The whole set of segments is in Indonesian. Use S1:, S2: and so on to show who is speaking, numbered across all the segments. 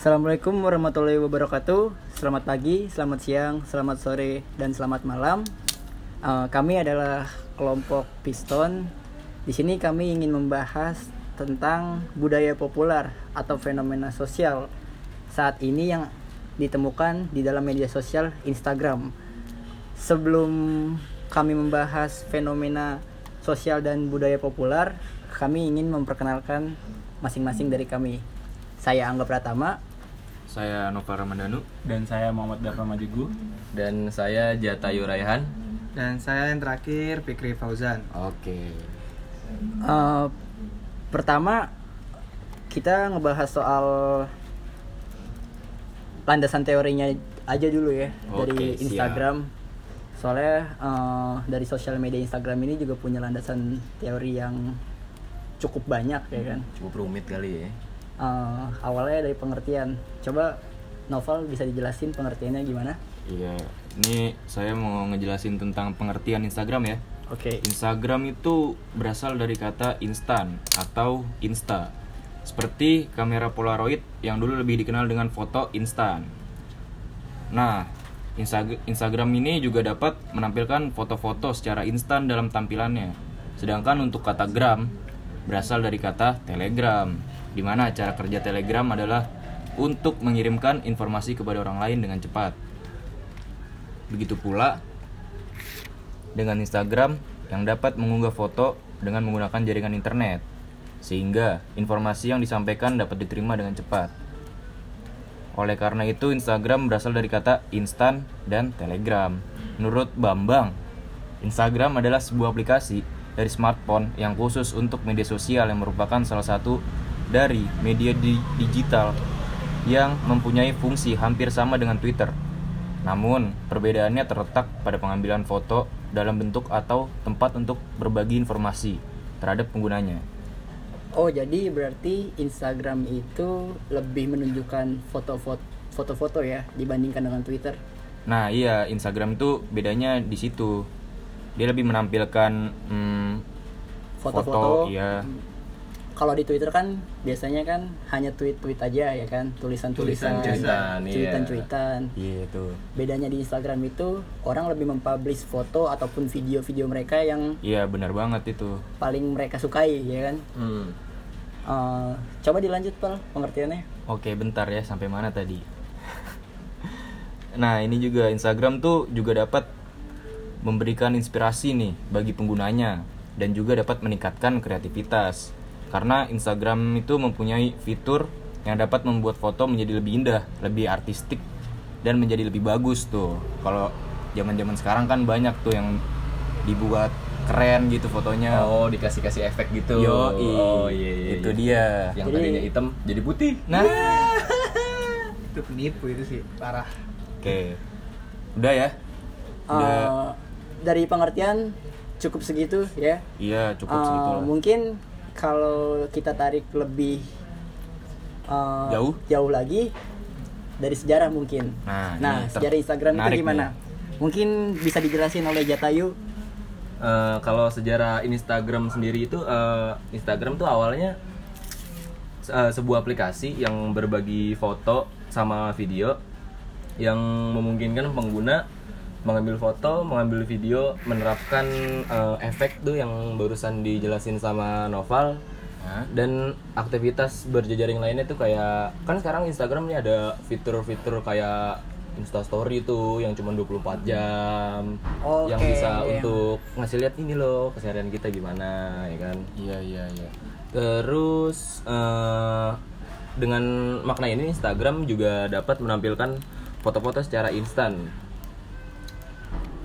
S1: Assalamualaikum warahmatullahi wabarakatuh. Selamat pagi, selamat siang, selamat sore, dan selamat malam. Eh, kami adalah kelompok Piston. Di sini kami ingin membahas tentang budaya populer atau fenomena sosial saat ini yang ditemukan di dalam media sosial Instagram. Sebelum kami membahas fenomena sosial dan budaya populer, kami ingin memperkenalkan masing-masing dari kami. Saya Angga Pratama,
S2: Saya Nova Ramadhanu
S3: dan saya Muhammad Dharma Majigu
S2: dan saya Jatayu Raihan.
S4: Dan saya yang terakhir Fikri Fauzan.
S2: Oke.
S1: Eh, pertama kita ngebahas soal landasan teorinya aja dulu ya
S2: Oke,
S1: dari
S2: siap.
S1: Instagram. Soalnya eh, dari sosial media Instagram ini juga punya landasan teori yang cukup banyak ya kan.
S2: Cukup rumit kali ya.
S1: Eh, awalnya dari pengertian. Coba Novel bisa dijelasin pengertiannya gimana?
S2: Iya. Ini saya mau ngejelasin tentang pengertian Instagram ya.
S1: Oke.
S2: Instagram itu berasal dari kata instan atau insta. Seperti kamera Polaroid yang dulu lebih dikenal dengan foto instan. Nah, Insta- Instagram ini juga dapat menampilkan foto-foto secara instan dalam tampilannya. Sedangkan untuk kata gram berasal dari kata telegram, di mana cara kerja telegram adalah untuk mengirimkan informasi kepada orang lain dengan cepat. Begitu pula dengan Instagram yang dapat mengunggah foto dengan menggunakan jaringan internet, sehingga informasi yang disampaikan dapat diterima dengan cepat. Oleh karena itu, Instagram berasal dari kata instan dan telegram. Menurut Bambang, Instagram adalah sebuah aplikasi dari smartphone yang khusus untuk media sosial yang merupakan salah satu dari media di- digital yang mempunyai fungsi hampir sama dengan Twitter. Namun, perbedaannya terletak pada pengambilan foto dalam bentuk atau tempat untuk berbagi informasi terhadap penggunanya.
S1: Oh, jadi berarti Instagram itu lebih menunjukkan foto-foto foto-foto ya dibandingkan dengan Twitter.
S2: Nah, iya, Instagram itu bedanya di situ. Dia lebih menampilkan hmm,
S1: Foto-foto.
S2: foto, iya.
S1: Kalau di Twitter kan biasanya kan hanya tweet-tweet aja ya kan, tulisan-tulisan,
S3: iya.
S1: cuitan-cuitan.
S2: Iya itu.
S1: Bedanya di Instagram itu orang lebih mempublish foto ataupun video-video mereka yang
S2: Iya, benar banget itu.
S1: paling mereka sukai ya kan.
S3: hmm.
S1: Eh, coba dilanjut Pal pengertiannya.
S2: Oke, bentar ya, sampai mana tadi? nah, ini juga Instagram tuh juga dapat memberikan inspirasi nih bagi penggunanya dan juga dapat meningkatkan kreativitas. Karena Instagram itu mempunyai fitur yang dapat membuat foto menjadi lebih indah, lebih artistik dan menjadi lebih bagus tuh. Kalau zaman-zaman sekarang kan banyak tuh yang dibuat keren gitu fotonya.
S3: oh dikasih kasih efek gitu
S2: Yo,
S3: oh iya iya
S2: itu
S3: iya.
S2: dia.
S3: yang
S1: Jadi-
S3: tadinya hitam jadi putih
S2: Nah,
S4: Itu penipu itu sih, parah.
S2: Oke. Udah ya? Udah.
S1: Eh, dari pengertian cukup segitu ya.
S2: Iya, cukup
S1: Eh,
S2: segitu lah.
S1: mungkin kalau kita tarik lebih eh,
S2: Jauh?
S1: jauh lagi dari sejarah mungkin.
S2: Nah,
S1: Nah, sejarah Instagram itu gimana?
S2: nih.
S1: Mungkin bisa dijelasin oleh Jatayu.
S3: Eh, kalau sejarah Instagram sendiri itu eh, Instagram tuh awalnya eh, sebuah aplikasi yang berbagi foto sama video yang memungkinkan pengguna mengambil foto, mengambil video, menerapkan eh, efek tuh yang barusan dijelasin sama Noval
S2: Hah?
S3: dan aktivitas berjejaring lainnya tuh kayak kan sekarang Instagram nih ada fitur-fitur kayak Instastory itu yang cuma 24 jam
S1: Oke,
S3: yang bisa
S1: iya.
S3: untuk ngasih lihat ini loh keseharian kita gimana ya kan
S2: Iya, iya, iya.
S3: terus eh, dengan makna ini Instagram juga dapat menampilkan foto-foto secara instan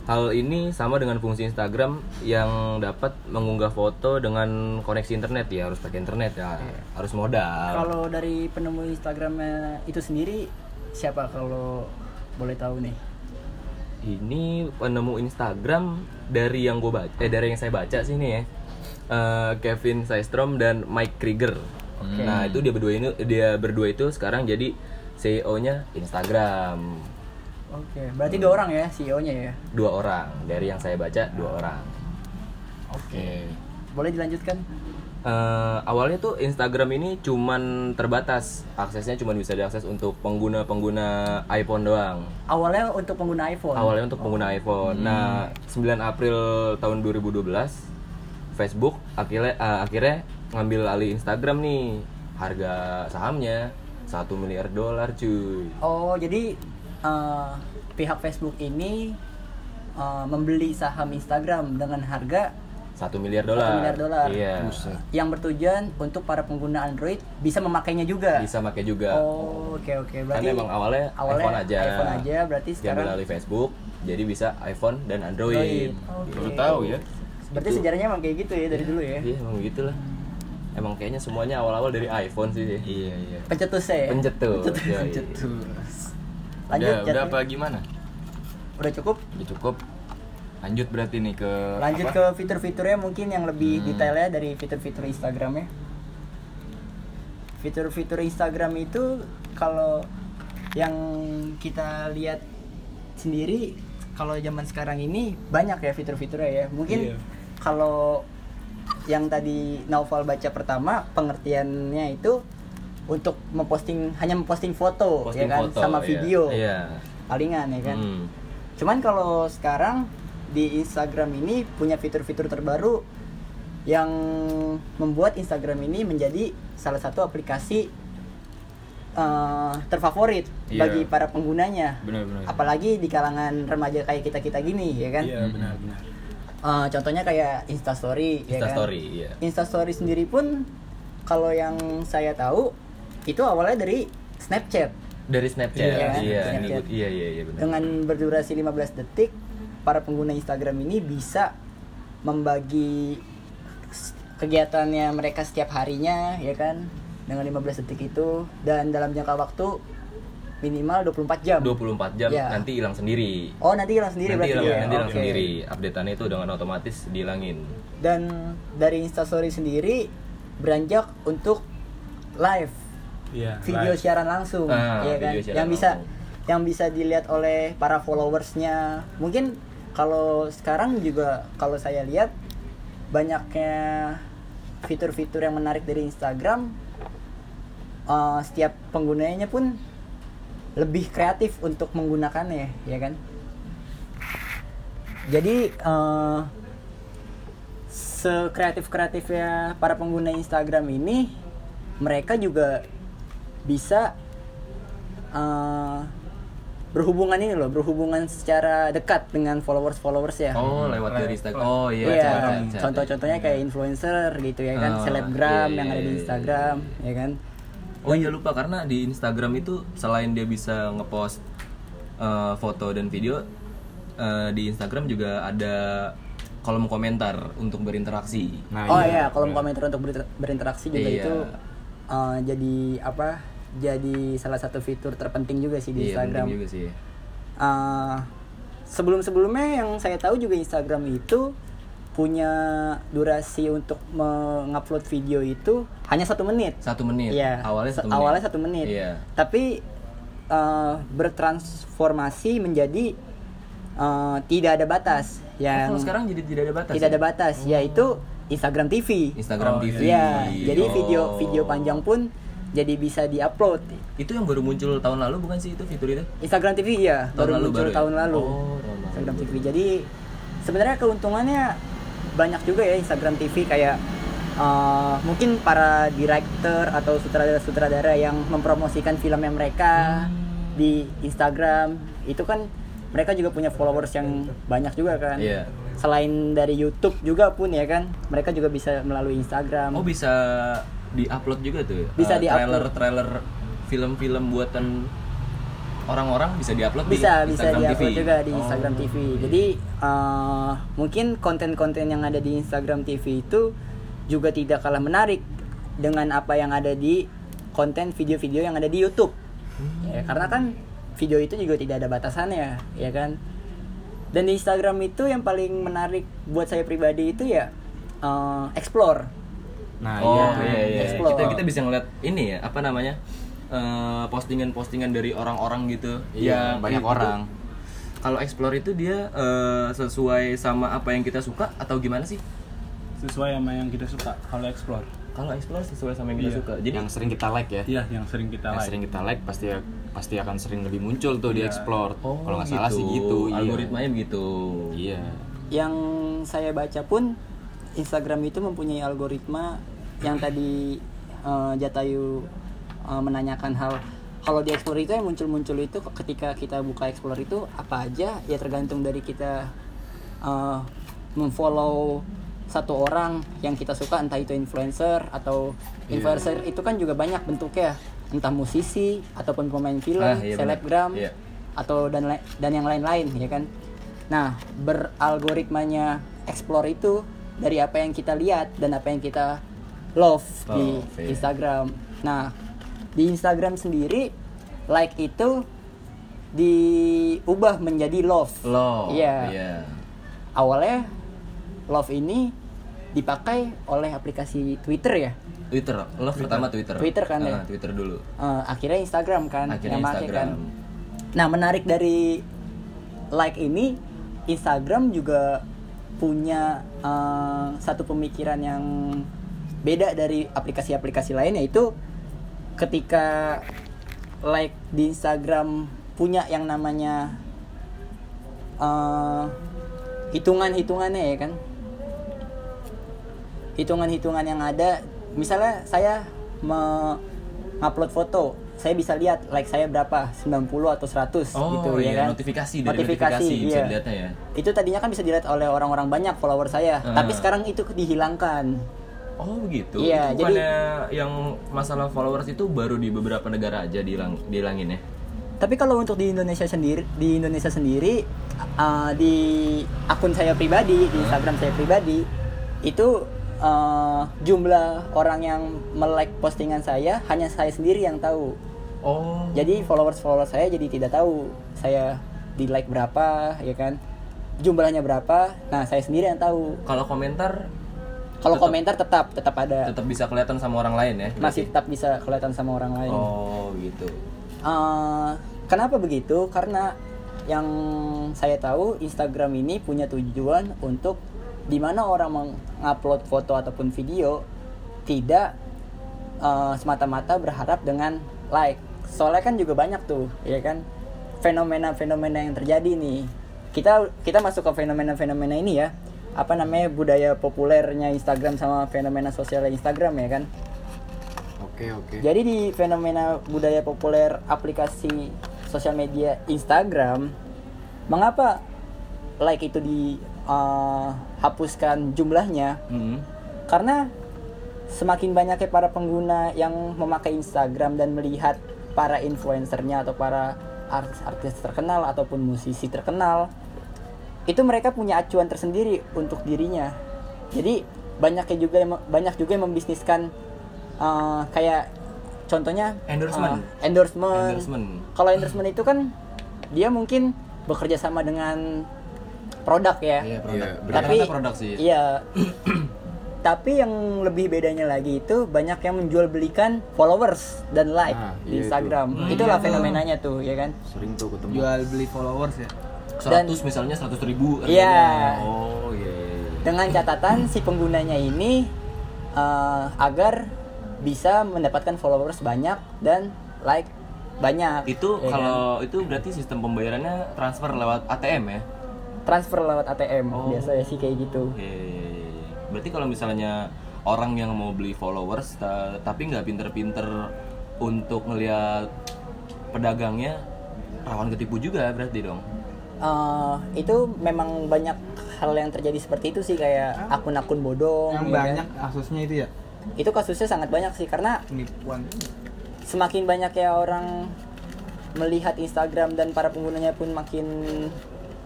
S3: Hal ini sama dengan fungsi Instagram yang dapat mengunggah foto dengan koneksi internet ya harus pakai internet ya harus modal.
S1: Kalau dari penemu Instagramnya itu sendiri siapa kalau boleh tahu nih?
S3: Ini penemu Instagram dari yang gue baca, eh dari yang saya baca sih nih ya, Eh, Kevin Systrom dan Mike Krieger. Nah itu dia berdua ini dia berdua itu sekarang jadi CEO-nya Instagram.
S1: Oke, berarti dua orang ya CEO-nya ya.
S3: Dua orang dari yang saya baca dua orang.
S2: Oke.
S1: Boleh dilanjutkan?
S3: eh, awalnya tuh Instagram ini cuman terbatas aksesnya cuman bisa diakses untuk pengguna-pengguna iPhone doang
S1: Awalnya untuk pengguna iPhone.
S3: awalnya untuk pengguna iPhone nah 9 April tahun 2012 Facebook akhirnya eh, akhirnya ngambil alih Instagram nih harga sahamnya satu miliar dolar cuy
S1: Oh, jadi eh, pihak Facebook ini eh, membeli saham Instagram dengan harga
S3: satu miliar
S1: satu
S3: dolar
S1: miliar dolar.
S3: iya
S1: yang bertujuan untuk para pengguna Android bisa memakainya juga.
S3: bisa pakai juga
S1: Oh, oke oke.
S3: kan
S1: Berarti
S3: emang awalnya,
S1: awalnya
S3: iPhone aja
S1: iPhone aja, berarti sekarang
S3: alih Facebook jadi bisa iPhone dan Android,
S1: Android. Oke.
S2: Baru tahu ya.
S1: Berarti
S3: Itu.
S1: sejarahnya emang kayak gitu ya dari dulu ya.
S3: iya emang gitu lah emang kayaknya semuanya awal-awal dari iPhone sih
S2: Iya iya.
S1: Pencetusnya ya.
S3: pencetus
S1: Pencetus.
S3: Yoi.
S1: Lanjut,
S2: udah, udah apa gimana?
S1: Udah cukup?
S2: Udah cukup. Lanjut berarti nih ke
S1: Lanjut
S2: apa?
S1: ke fitur-fiturnya mungkin yang lebih
S2: Hmm.
S1: detailnya dari fitur-fitur Instagramnya. Fitur-fitur Instagram itu kalau yang kita lihat sendiri kalau zaman sekarang ini banyak ya fitur-fiturnya ya. Mungkin
S4: Iya.
S1: kalau yang tadi Naufal baca pertama pengertiannya itu untuk memposting hanya memposting foto
S3: Posting
S1: ya kan
S3: foto,
S1: sama
S3: iya.
S1: video
S3: iya
S1: palingan ya kan.
S3: Hmm.
S1: Cuman kalau sekarang di Instagram ini punya fitur-fitur terbaru yang membuat Instagram ini menjadi salah satu aplikasi eh, terfavorit
S2: Iya.
S1: bagi para penggunanya.
S2: Benar-benar.
S1: Apalagi di kalangan remaja kayak kita-kita gini, ya kan?
S4: Iya benar-benar.
S1: Eh, contohnya kayak Instastory, ya kan?
S3: Instastory iya
S1: Instastory sendiri pun kalau yang saya tahu itu awalnya dari Snapchat.
S3: dari Snapchat
S1: Iya,
S3: iya
S1: Snapchat.
S3: iya iya iya benar
S1: dengan berdurasi 15 detik para pengguna Instagram ini bisa membagi kegiatannya mereka setiap harinya ya kan dengan 15 detik itu dan dalam jangka waktu minimal 24 jam
S3: 24 jam
S1: Iya.
S3: nanti hilang sendiri
S1: oh nanti hilang sendiri
S3: nanti
S1: berarti
S3: hilang,
S1: ya?
S3: nanti hilang
S1: Oke.
S3: sendiri updateannya itu dengan otomatis dihilangin
S1: dan dari Instastory sendiri beranjak untuk live
S4: Iya.
S1: video
S4: live.
S1: siaran langsung
S3: Ah,
S1: ya kan yang bisa
S3: langsung.
S1: yang bisa dilihat oleh para followersnya mungkin kalau sekarang juga kalau saya lihat banyaknya fitur-fitur yang menarik dari Instagram eh, setiap penggunanya pun lebih kreatif untuk menggunakannya ya kan jadi eh, sekreatif kreatifnya para pengguna Instagram ini mereka juga bisa eh, berhubungan ini loh berhubungan secara dekat dengan followers followers ya
S3: oh lewat dari Instagram oh iya
S1: Iya,
S3: chat.
S1: contoh-contohnya kayak influencer gitu ya kan,
S3: Oh,
S1: selebgram
S3: iya,
S1: yang ada
S3: iya,
S1: di
S3: iya.
S1: Instagram, ya kan.
S3: Oh iya lupa karena di Instagram itu selain dia bisa ngepost eh, foto dan video eh, di Instagram juga ada kolom komentar untuk berinteraksi.
S2: Nah,
S1: oh iya, kolom komentar untuk ber- berinteraksi juga
S3: Iya.
S1: itu eh, jadi apa? Jadi salah satu fitur terpenting juga sih di
S3: Iya,
S1: Instagram.
S3: juga sih.
S1: Eh, sebelum-sebelumnya yang saya tahu juga Instagram itu punya durasi untuk mengupload video itu hanya satu menit.
S3: Satu menit.
S1: Iya.
S3: Awalnya satu menit.
S1: Awalnya satu menit.
S3: Iya.
S1: Tapi eh, bertransformasi menjadi eh, tidak ada batas.
S3: Oh,
S1: Yang
S3: kalau sekarang jadi tidak ada batas.
S1: tidak
S3: ya?
S1: ada batas, yaitu Instagram TV.
S3: Instagram
S4: Oh,
S3: TV.
S1: Iya. Jadi
S3: Oh.
S1: video video panjang pun jadi bisa diupload.
S3: Itu yang baru muncul tahun lalu bukan sih itu fitur itu?
S1: Instagram TV ya
S3: Tahun
S1: baru
S3: lalu
S1: muncul
S3: baru ya?
S1: tahun lalu.
S3: Oh, tahun lalu.
S1: Instagram TV. Jadi sebenarnya keuntungannya banyak juga ya Instagram TV kayak uh, mungkin para director atau sutradara-sutradara yang mempromosikan filmnya mereka
S3: Hmm.
S1: di Instagram itu kan mereka juga punya followers yang banyak juga kan.
S3: Iya.
S1: Selain dari YouTube juga pun ya kan, mereka juga bisa melalui Instagram.
S3: Oh bisa di-upload juga tuh.
S1: Bisa
S3: Eh,
S1: di-upload.
S3: Trailer-trailer film-film buatan orang-orang bisa di-upload
S1: bisa
S3: di
S1: bisa
S3: Instagram
S1: diupload
S3: TV.
S1: juga di
S3: Oh,
S1: Instagram TV.
S3: iya.
S1: Jadi uh, mungkin konten-konten yang ada di Instagram TV itu juga tidak kalah menarik dengan apa yang ada di konten video-video yang ada di YouTube.
S3: Hmm.
S1: Ya, karena kan video itu juga tidak ada batasannya, ya kan? Dan di Instagram itu yang paling menarik buat saya pribadi itu ya uh, explore.
S2: Nah,
S3: oh
S2: iya.
S3: iya iya.
S1: Explore.
S3: Kita kita bisa ngeliat ini ya apa namanya eh, postingan-postingan dari orang-orang gitu.
S2: Iya,
S3: Yang
S2: banyak
S3: itu-
S2: orang.
S3: Kalau explore itu dia eh, sesuai sama apa yang kita suka atau gimana sih?
S5: sesuai sama yang kita suka kalau explore
S3: Kalau explore sesuai sama yang kita
S5: Iya.
S3: suka. Jadi
S2: yang sering kita like ya
S5: iya yang sering kita
S2: yang
S5: like
S2: sering kita like pasti pasti akan sering lebih muncul tuh di
S5: Iya.
S2: explore
S3: oh,
S2: kalau nggak salah sih gitu iya.
S3: Algoritmanya begitu.
S2: iya
S1: yang saya baca pun Instagram itu mempunyai algoritma yang tadi eh, Jatayu eh, menanyakan hal kalau di Explore itu yang muncul-muncul itu ketika kita buka Explore itu apa aja ya tergantung dari kita eh, memfollow satu orang yang kita suka entah itu influencer atau influencer itu kan juga banyak bentuknya entah musisi ataupun pemain film,
S3: Ah, iya
S1: selebgram
S3: Iya.
S1: atau dan dan yang lain-lain ya kan. Nah, beralgoritmanya explore itu dari apa yang kita lihat dan apa yang kita love di
S3: Love, iya.
S1: Instagram. Nah, di Instagram sendiri like itu diubah menjadi love.
S3: Love.
S1: Iya.
S3: Iya.
S1: Awalnya love ini dipakai oleh aplikasi Twitter ya.
S3: Twitter. Love pertama Twitter.
S1: Twitter kan ya?
S3: Ah, Twitter dulu.
S1: Eh, akhirnya Instagram kan
S3: Akhirnya
S1: yang make
S3: Instagram.
S1: kan. Nah, menarik dari like ini Instagram juga punya eh, satu pemikiran yang beda dari aplikasi-aplikasi lain yaitu ketika like di Instagram punya yang namanya eh, hitungan-hitungannya ya kan? Hitungan-hitungan yang ada. Misalnya saya mengupload foto saya bisa lihat like saya berapa 90 atau 100
S3: Oh,
S1: gitu
S3: iya,
S1: ya kan
S3: notifikasi dari notifikasi bisa
S1: iya.
S3: dilihatnya ya.
S1: itu tadinya kan bisa dilihat oleh orang-orang banyak follower saya
S3: Ah.
S1: tapi sekarang itu dihilangkan
S3: Oh begitu.
S1: Iya,
S3: itu bukannya yang masalah followers itu baru di beberapa negara aja dihilang dihilangin ya?
S1: Tapi kalau untuk di Indonesia sendiri, di Indonesia sendiri uh, di akun saya pribadi, di Instagram saya pribadi itu uh, jumlah orang yang melike postingan saya hanya saya sendiri yang tahu.
S3: Oh.
S1: Jadi followers followers saya jadi tidak tahu saya di like berapa, ya kan? Jumlahnya berapa? Nah saya sendiri yang tahu.
S3: Kalau komentar
S1: Kalau komentar tetap tetap ada,
S3: tetap bisa kelihatan sama orang lain ya?
S1: masih
S3: berarti?
S1: tetap bisa kelihatan sama orang lain.
S3: Oh gitu.
S1: Eh, kenapa begitu? Karena yang saya tahu Instagram ini punya tujuan untuk di mana orang mengupload foto ataupun video tidak eh, semata-mata berharap dengan like. Soalnya kan juga banyak tuh, ya kan? Fenomena-fenomena yang terjadi nih. Kita kita masuk ke fenomena-fenomena ini ya. Apa namanya budaya populernya Instagram sama fenomena sosial Instagram ya kan?
S2: oke oke
S1: Jadi di fenomena budaya populer aplikasi sosial media Instagram, mengapa like itu dihapuskan jumlahnya?
S3: Hmm.
S1: Karena semakin banyaknya para pengguna yang memakai Instagram dan melihat para influencernya atau para artis-artis terkenal ataupun musisi terkenal, itu mereka punya acuan tersendiri untuk dirinya. Jadi banyaknya juga yang banyak juga yang membisniskan eh, kayak contohnya
S3: Endorsement.
S1: eh, endorsement.
S3: Endorsement.
S1: Kalau endorsement itu kan dia mungkin bekerja sama dengan produk ya.
S3: Iya produk.
S2: Iya,
S1: Tapi
S3: produk sih.
S1: Iya. Tapi yang lebih bedanya lagi itu banyak yang menjual belikan followers dan like
S2: Nah,
S1: di
S2: iya
S1: Instagram.
S3: itu.
S1: Itulah
S3: Iya.
S1: fenomenanya tuh, ya kan?
S2: sering tuh ketemu
S4: Jual beli followers ya.
S3: 100
S1: Dan-
S3: misalnya 100 ribu
S1: Iya.
S3: Oh iya. iya, iya.
S1: Dengan catatan si penggunanya ini eh, agar bisa mendapatkan followers banyak dan like banyak.
S3: Itu
S1: ya kan?
S3: kalau itu berarti sistem pembayarannya transfer lewat ATM ya?
S1: Transfer lewat ATM
S3: Oh.
S1: biasanya sih kayak gitu.
S3: Iya, iya, iya, iya. Berarti kalau misalnya orang yang mau beli followers ta- tapi nggak pinter-pinter untuk ngelihat pedagangnya rawan ketipu juga berarti dong.
S1: Eh, itu memang banyak hal yang terjadi seperti itu sih kayak akun-akun bodong.
S4: Yang
S1: ya kan?
S4: banyak kasusnya itu ya.
S1: Itu kasusnya sangat banyak sih karena
S4: Penipuan.
S1: semakin banyak ya orang melihat Instagram dan para penggunanya pun makin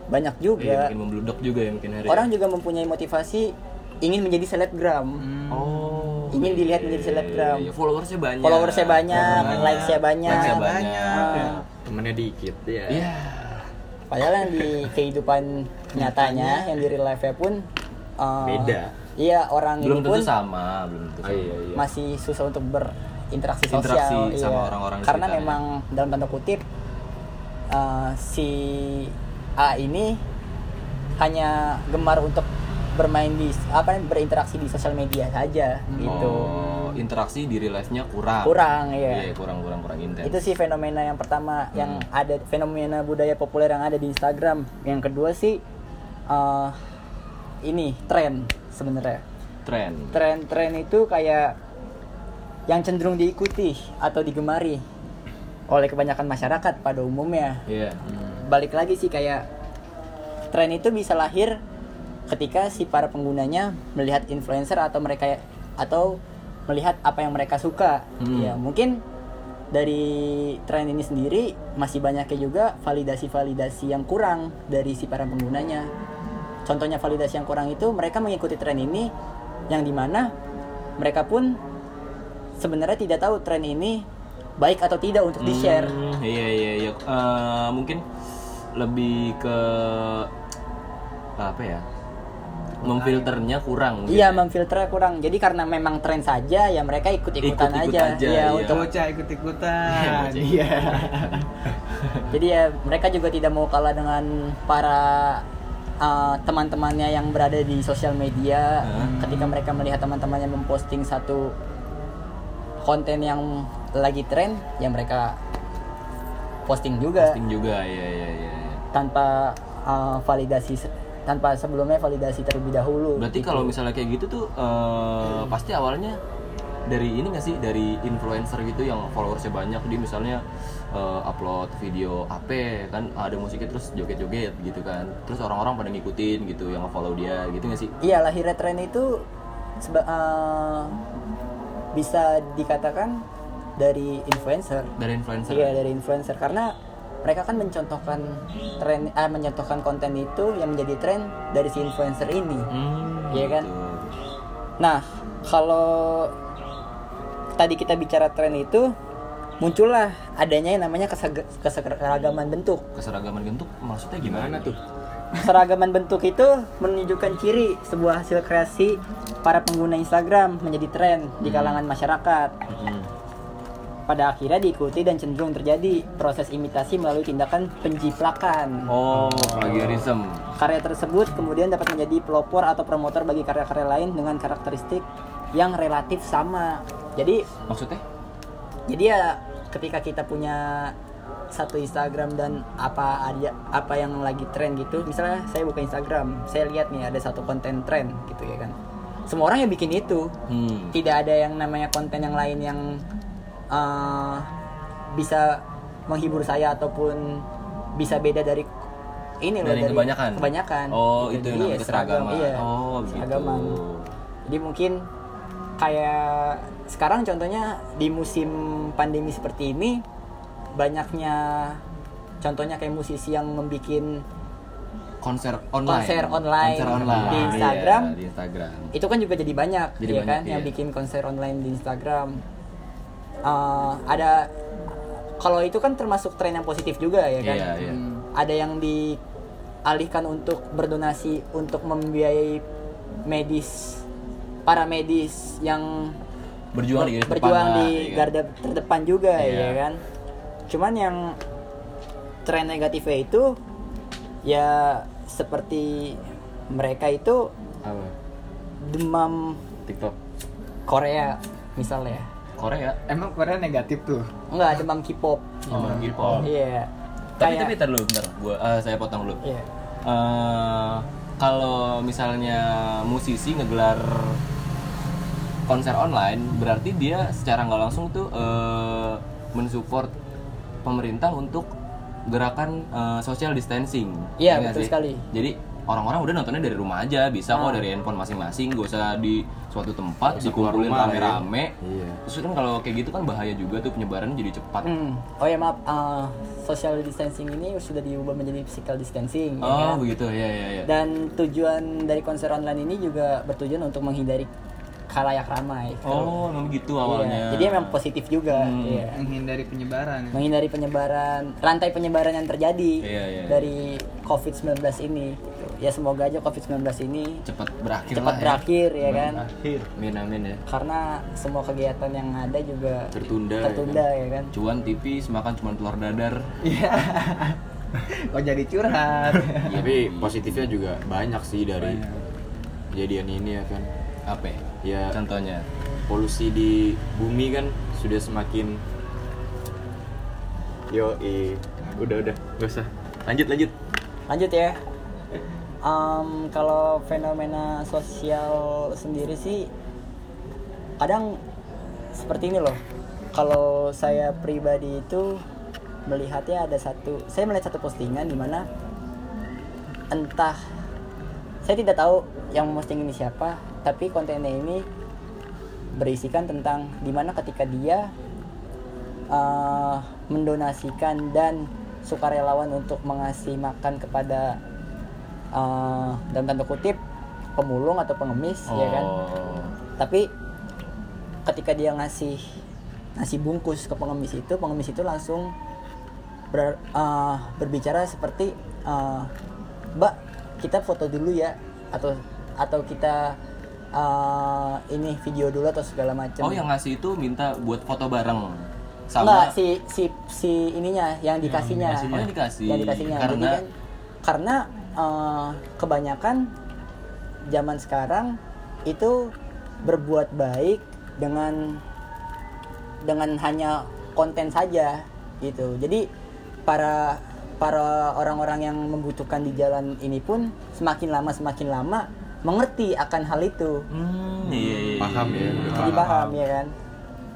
S1: banyak
S3: Iya,
S1: juga.
S3: makin membludak juga ya mungkin hari.
S1: orang juga mempunyai motivasi ingin menjadi selebgram.
S3: Oh.
S1: Ingin dilihat
S3: iya,
S1: menjadi selebgram.
S3: iya, followersnya banyak.
S1: Followersnya banyak,
S3: Followersnya
S1: likes-nya banyak.
S3: Likes-nya
S4: Banyak.
S3: banyak.
S1: Ah,
S2: temennya dikit ya
S3: Iya.
S1: padahal yang di kehidupan nyatanya, yang di real life-nya pun uh,
S2: Beda.
S1: Iya, orang
S3: Belum
S1: ini
S3: tentu
S1: pun
S3: sama, belum tentu
S2: oh
S3: sama.
S2: iya iya
S1: masih susah untuk berinteraksi sosial
S3: Interaksi
S1: iya.
S3: sama orang-orang di
S1: karena memang dalam tanda kutip uh, si A ini hanya gemar untuk bermain di apa berinteraksi di sosial media saja gitu
S3: Oh, interaksi di real life-nya kurang.
S1: kurang ya
S3: Iya, kurang kurang kurang intens.
S1: itu sih fenomena yang pertama yang ada fenomena budaya populer yang ada di Instagram yang kedua sih eh, ini tren sebenarnya
S3: tren.
S1: tren-tren itu kayak yang cenderung diikuti atau digemari oleh kebanyakan masyarakat pada umumnya
S3: Iya.
S1: Balik lagi sih kayak tren itu bisa lahir ketika si para penggunanya melihat influencer atau mereka atau melihat apa yang mereka suka
S3: Hmm.
S1: ya mungkin dari tren ini sendiri masih banyaknya juga validasi-validasi yang kurang dari si para penggunanya contohnya validasi yang kurang itu mereka mengikuti tren ini yang di mana mereka pun sebenarnya tidak tahu tren ini baik atau tidak untuk di share
S3: Hmm, iya iya iya. Eh, mungkin lebih ke apa ya? Memfilternya kurang. gitu
S1: Iya,
S3: ya.
S1: memfilternya kurang. Jadi karena memang tren saja, ya mereka ikut-ikutan
S3: Ikut-ikut
S1: aja.
S3: aja,
S1: Iya,
S3: iya.
S1: untuk
S4: Bocah ikut-ikutan. Iya.
S1: jadi ya mereka juga tidak mau kalah dengan para uh, teman-temannya yang berada di sosial media.
S3: Hmm.
S1: Ketika mereka melihat teman-temannya memposting satu konten yang lagi tren, ya mereka posting juga
S3: Posting juga, iya iya iya.
S1: Tanpa uh, validasi tanpa sebelumnya validasi terlebih dahulu.
S3: Berarti
S1: gitu.
S3: kalau misalnya kayak gitu tuh eh, pasti awalnya dari ini gak sih dari influencer gitu yang followersnya banyak dia misalnya eh, upload video AP kan ada musiknya terus joget-joget gitu kan terus orang-orang pada ngikutin gitu yang follow dia gitu gak sih
S1: Iya lahirnya tren itu seba- eh, bisa dikatakan dari influencer.
S3: dari influencer
S1: Iya dari influencer karena mereka kan mencontohkan tren, ah mencontohkan konten itu yang menjadi tren dari si influencer ini.
S3: Hmm,
S1: Iya kan?
S3: gitu.
S1: Nah kalau tadi kita bicara tren itu muncullah adanya yang namanya keseragaman bentuk.
S3: keseragaman bentuk maksudnya gimana tuh
S1: Seragaman bentuk itu menunjukkan ciri sebuah hasil kreasi para pengguna Instagram menjadi tren di kalangan masyarakat.
S3: Hmm.
S1: Pada akhirnya diikuti dan cenderung terjadi proses imitasi melalui tindakan penjiplakan.
S3: oh plagiarism
S1: Karya tersebut kemudian dapat menjadi pelopor atau promotor bagi karya-karya lain dengan karakteristik yang relatif sama. Jadi
S3: maksudnya
S1: jadi ya ketika kita punya satu Instagram dan apa ada apa yang lagi tren gitu misalnya saya buka Instagram saya lihat nih ada satu konten tren gitu ya kan semua orang yang bikin itu
S3: hmm.
S1: tidak ada yang namanya konten yang lain yang eh, bisa menghibur saya ataupun bisa beda dari ini loh
S3: Dari yang kebanyakan?
S1: kebanyakan
S3: Oh,
S1: Gitu.
S3: itu yang
S1: Iya,
S3: namanya keseragaman.
S1: iya,
S3: Oh, gitu.
S1: jadi mungkin kayak sekarang contohnya di musim pandemi seperti ini banyaknya contohnya kayak musisi yang membuat
S3: konser online
S1: Konser online
S3: konser online
S1: di Instagram.
S3: Iya, di Instagram
S1: itu kan juga jadi banyak
S3: Jadi
S1: ya
S3: banyak,
S1: kan
S3: iya.
S1: yang bikin konser online di Instagram Eh, ada kalau itu kan termasuk tren yang positif juga ya kan
S3: Iya, iya.
S1: ada yang dialihkan untuk berdonasi untuk membiayai medis para medis yang
S3: berjuang di garis depan
S1: berjuang
S3: lah,
S1: di
S3: iya kan?
S1: garda terdepan juga
S3: Iya.
S1: ya kan cuman yang tren negatifnya itu ya seperti mereka itu
S3: apa
S1: demam
S3: TikTok
S1: Korea misalnya
S3: Korea?
S4: Emang Korea negatif tuh.
S1: enggak demam K-pop
S3: oh, K-pop
S1: iya.
S3: Tapi
S1: Kayak-
S3: tapi ntar dulu bentar. Gua eh, saya potong dulu.
S1: Iya.
S3: Eh, kalau misalnya musisi ngegelar konser online berarti dia secara nggak langsung tuh eh, mensupport pemerintah untuk gerakan eh, social distancing.
S1: Iya,
S3: nggak
S1: betul
S3: sih?
S1: sekali.
S3: jadi orang-orang udah nontonnya dari rumah aja bisa kok
S1: Ah.
S3: dari handphone masing-masing gak usah di suatu tempat
S2: Bisa keluar
S3: dikumpulin
S2: rumah,
S3: rame-rame
S2: Iya.
S3: terus kan kalau kayak gitu kan bahaya juga tuh penyebaran jadi cepat
S1: Hmm. oh ya maaf eh, social distancing ini sudah diubah menjadi physical distancing ya
S3: oh
S1: kan?
S3: begitu ya ya ya
S1: dan tujuan dari konser online ini juga bertujuan untuk menghindari khalayak ramai
S3: oh emang gitu
S1: Iya,
S3: awalnya
S1: jadi memang positif juga
S3: Hmm.
S1: iya.
S4: Menghindari penyebaran. ya.
S1: menghindari penyebaran rantai penyebaran yang terjadi
S3: Iya, iya,
S1: dari COVID-19 ini gitu. ya semoga aja COVID-19 ini
S3: cepat berakhir
S1: cepat
S3: lah ya.
S1: berakhir ya kan
S5: Akhir.
S3: Amin amin ya.
S1: karena semua kegiatan yang ada juga
S3: Tertunda.
S1: tertunda ya kan
S3: Cuan tipis makan cuma telur dadar.
S4: Iya. Kok jadi curhat?
S2: Tapi positifnya juga banyak sih dari kejadian ini ya kan
S3: apa ya?
S2: ya
S3: contohnya?
S2: polusi di bumi kan sudah semakin yo udah udah. Gak usah. Lanjut lanjut.
S1: Lanjut ya. Em, kalau fenomena sosial sendiri sih kadang seperti ini loh. Kalau saya pribadi itu melihatnya ada satu saya melihat satu postingan di mana entah saya tidak tahu yang memposting ini siapa tapi kontennya ini berisikan tentang di mana ketika dia eh, mendonasikan dan sukarelawan untuk mengasih makan kepada eh, dalam tanda kutip pemulung atau pengemis ya kan
S3: Oh.
S1: tapi ketika dia ngasih ngasih bungkus ke pengemis itu pengemis itu langsung ber- eh, berbicara seperti eh, mbak kita foto dulu ya atau atau kita eh, ini video dulu atau segala macam
S3: Oh, yang ngasih itu minta buat foto bareng
S1: Enggak,
S3: sama
S1: si si si ininya yang dikasihnya.
S3: dikasihnya. Oh, yang dikasih.
S1: Yang dikasihnya. Jadi
S3: Karena-
S1: kan karena eh, kebanyakan zaman sekarang itu berbuat baik dengan dengan hanya konten saja gitu. Jadi para para orang-orang yang membutuhkan di jalan ini pun semakin lama semakin lama mengerti akan hal itu.
S3: Hmm, iya, iya, iya.
S2: Paham ya,
S1: jadi paham. ya kan?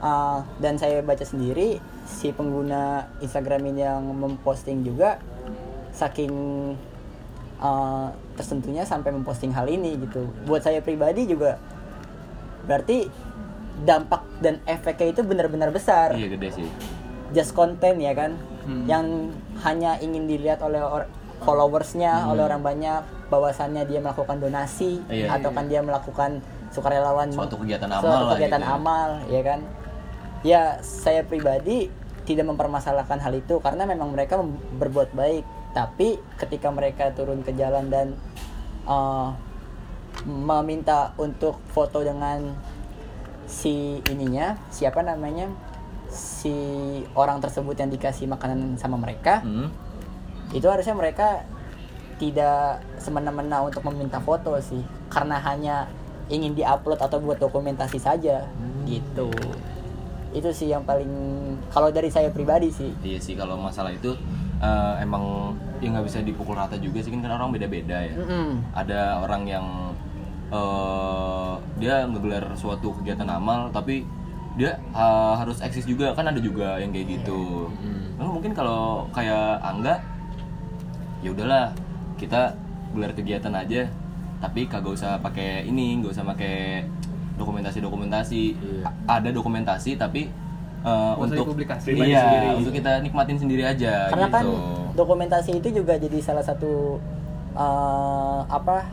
S1: Uh, dan saya baca sendiri si pengguna Instagram ini yang memposting juga saking uh, tersentuhnya sampai memposting hal ini gitu. Buat saya pribadi juga berarti dampak dan efeknya itu benar-benar besar.
S3: Iya gede sih.
S1: just content ya kan? Yang hanya ingin dilihat oleh followersnya oleh orang banyak bahwasannya dia melakukan donasi
S3: Iya,
S1: atau
S3: iya.
S1: kan dia melakukan sukarelawan
S3: Suatu kegiatan
S1: suatu
S3: amal lah
S1: kegiatan
S3: gitu ya.
S1: amal ya kan ya saya pribadi tidak mempermasalahkan hal itu karena memang mereka berbuat baik tapi ketika mereka turun ke jalan dan uh, meminta untuk foto dengan si ininya siapa namanya si orang tersebut yang dikasih makanan sama mereka
S3: Hmm.
S1: Itu harusnya mereka tidak semena-mena untuk meminta foto sih. Karena hanya ingin diupload atau buat dokumentasi saja. Gitu. Itu sih yang paling kalau dari saya pribadi sih.
S3: Iya sih kalau masalah itu eh, emang ya nggak bisa dipukul rata juga sih kan orang beda-beda ya.
S1: Mm-mm.
S3: Ada orang yang eh dia ngegelar suatu kegiatan amal tapi dia eh, harus eksis juga. Kan ada juga yang kayak gitu. Lalu mungkin kalau kayak Angga ya udahlah kita gelar kegiatan aja. Tapi kagak usah pakai ini nggak usah pakai dokumentasi dokumentasi ada dokumentasi tapi uh, untuk
S4: dipublikasi.
S3: iya
S4: sendiri.
S3: untuk kita nikmatin sendiri aja
S1: karena kan
S3: gitu.
S1: dokumentasi itu juga jadi salah satu eh, apa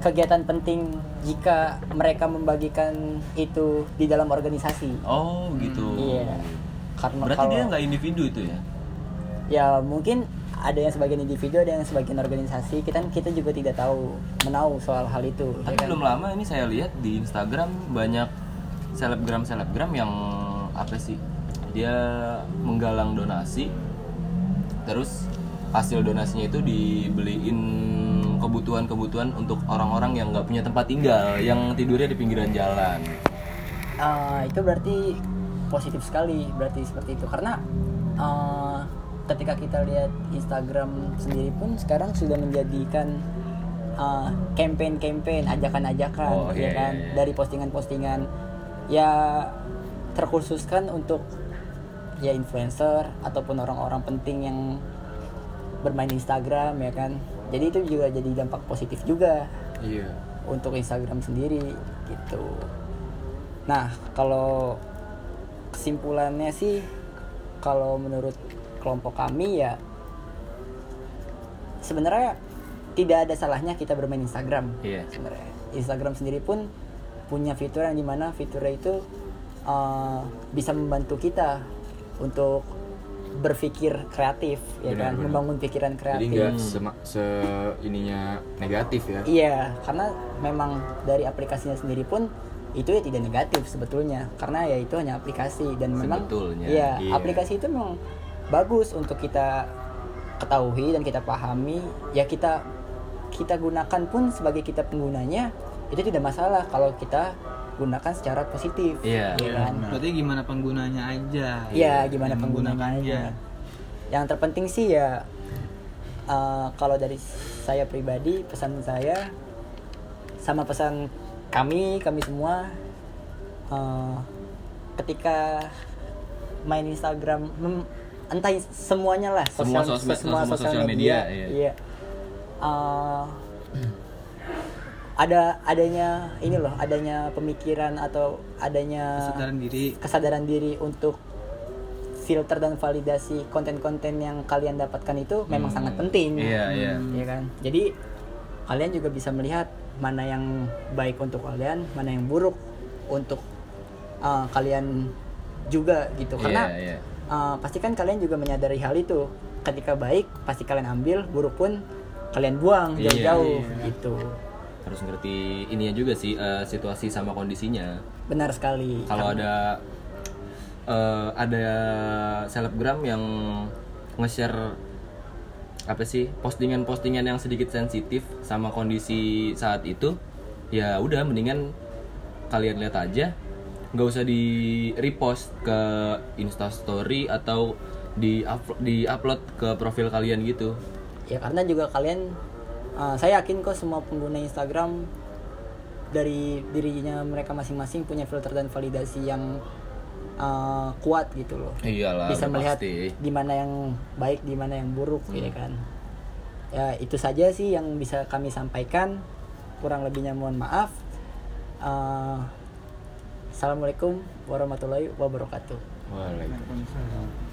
S1: kegiatan penting jika mereka membagikan itu di dalam organisasi.
S3: Oh gitu.
S1: Iya. Karena
S3: berarti
S1: kalau
S3: dia nggak individu itu ya?
S1: Ya mungkin ada yang sebagian individu ada yang sebagian organisasi. Kita kita juga tidak tahu menahu soal hal itu. Ya
S3: tapi
S1: kan?
S3: belum lama ini saya lihat di Instagram banyak selebgram selebgram yang apa sih dia menggalang donasi terus hasil donasinya itu dibeliin kebutuhan-kebutuhan untuk orang-orang yang nggak punya tempat tinggal yang tidurnya di pinggiran jalan.
S1: Ah, itu berarti positif sekali berarti seperti itu. Karena ah, ketika kita lihat Instagram sendiri pun sekarang sudah menjadikan ah, campaign-campaign ajakan-ajakan
S3: Oh,
S1: ya
S3: iya,
S1: kan
S3: iya, iya.
S1: dari postingan-postingan ya terkhususkan untuk ya influencer ataupun orang-orang penting yang bermain Instagram ya kan jadi itu juga jadi dampak positif juga
S2: iya
S1: untuk Instagram sendiri gitu. Nah, kalau kesimpulannya sih kalau menurut kelompok kami ya sebenarnya tidak ada salahnya kita bermain Instagram.
S3: Iya.
S1: Sebenarnya Instagram sendiri pun punya fitur yang di mana fiturnya itu uh, bisa membantu kita untuk berpikir kreatif ya
S2: Benar,
S1: kan,
S2: benar.
S1: membangun pikiran
S2: jadi
S1: kreatif.
S2: nggak sema- se ininya negatif ya
S1: Iya, karena memang dari aplikasinya sendiri pun itu ya tidak negatif sebetulnya, karena ya itu hanya aplikasi dan memang
S3: Sebetulnya,
S1: iya,
S2: iya.
S1: aplikasi itu memang bagus untuk kita ketahui dan kita pahami. Ya kita kita gunakan pun sebagai kita penggunanya itu tidak masalah kalau kita gunakan secara positif
S3: Iya.
S1: ya kan
S4: Berarti gimana penggunanya aja.
S1: Iya, gimana
S4: Yang
S1: penggunaannya
S4: menggunakannya.
S1: Yang terpenting sih ya eh, kalau dari saya pribadi pesan saya sama pesan kami kami semua eh, ketika main Instagram mem- entah semuanya lah
S3: Semua sosmed, semua sosial media, iya.
S1: iya. Eh, ada adanya ini loh adanya pemikiran atau adanya
S4: Kesadaran diri.
S1: kesadaran diri untuk filter dan validasi konten-konten yang kalian dapatkan itu memang sangat penting.
S3: Iya, iya.
S1: Iya kan? Jadi kalian juga bisa melihat mana yang baik untuk kalian, mana yang buruk untuk uh, kalian juga gitu. Karena
S3: Iya, iya.
S1: uh, pasti kan kalian juga menyadari hal itu. Ketika baik pasti kalian ambil, buruk pun kalian buang
S3: Iya,
S1: jauh-jauh
S4: iya.
S1: gitu.
S3: harus ngerti ininya juga sih eh, situasi sama kondisinya
S1: Benar sekali.
S3: kalau ada eh, ada selebgram yang nge-share apa sih postingan-postingan yang sedikit sensitif sama kondisi saat itu ya udah mendingan kalian lihat aja. Nggak usah di repost ke instastory atau di upload di upload ke profil kalian gitu.
S1: Ya karena juga kalian uh, saya yakin kok semua pengguna Instagram dari dirinya mereka masing-masing punya filter dan validasi yang uh, kuat gitu loh
S3: iyalah
S1: bisa melihat
S3: pasti.
S1: di mana yang baik di mana yang buruk
S3: Hmm.
S1: ya kan ya itu saja sih yang bisa kami sampaikan kurang lebihnya mohon maaf Uh, assalamualaikum warahmatullahi wabarakatuh
S3: Waalaikumsalam.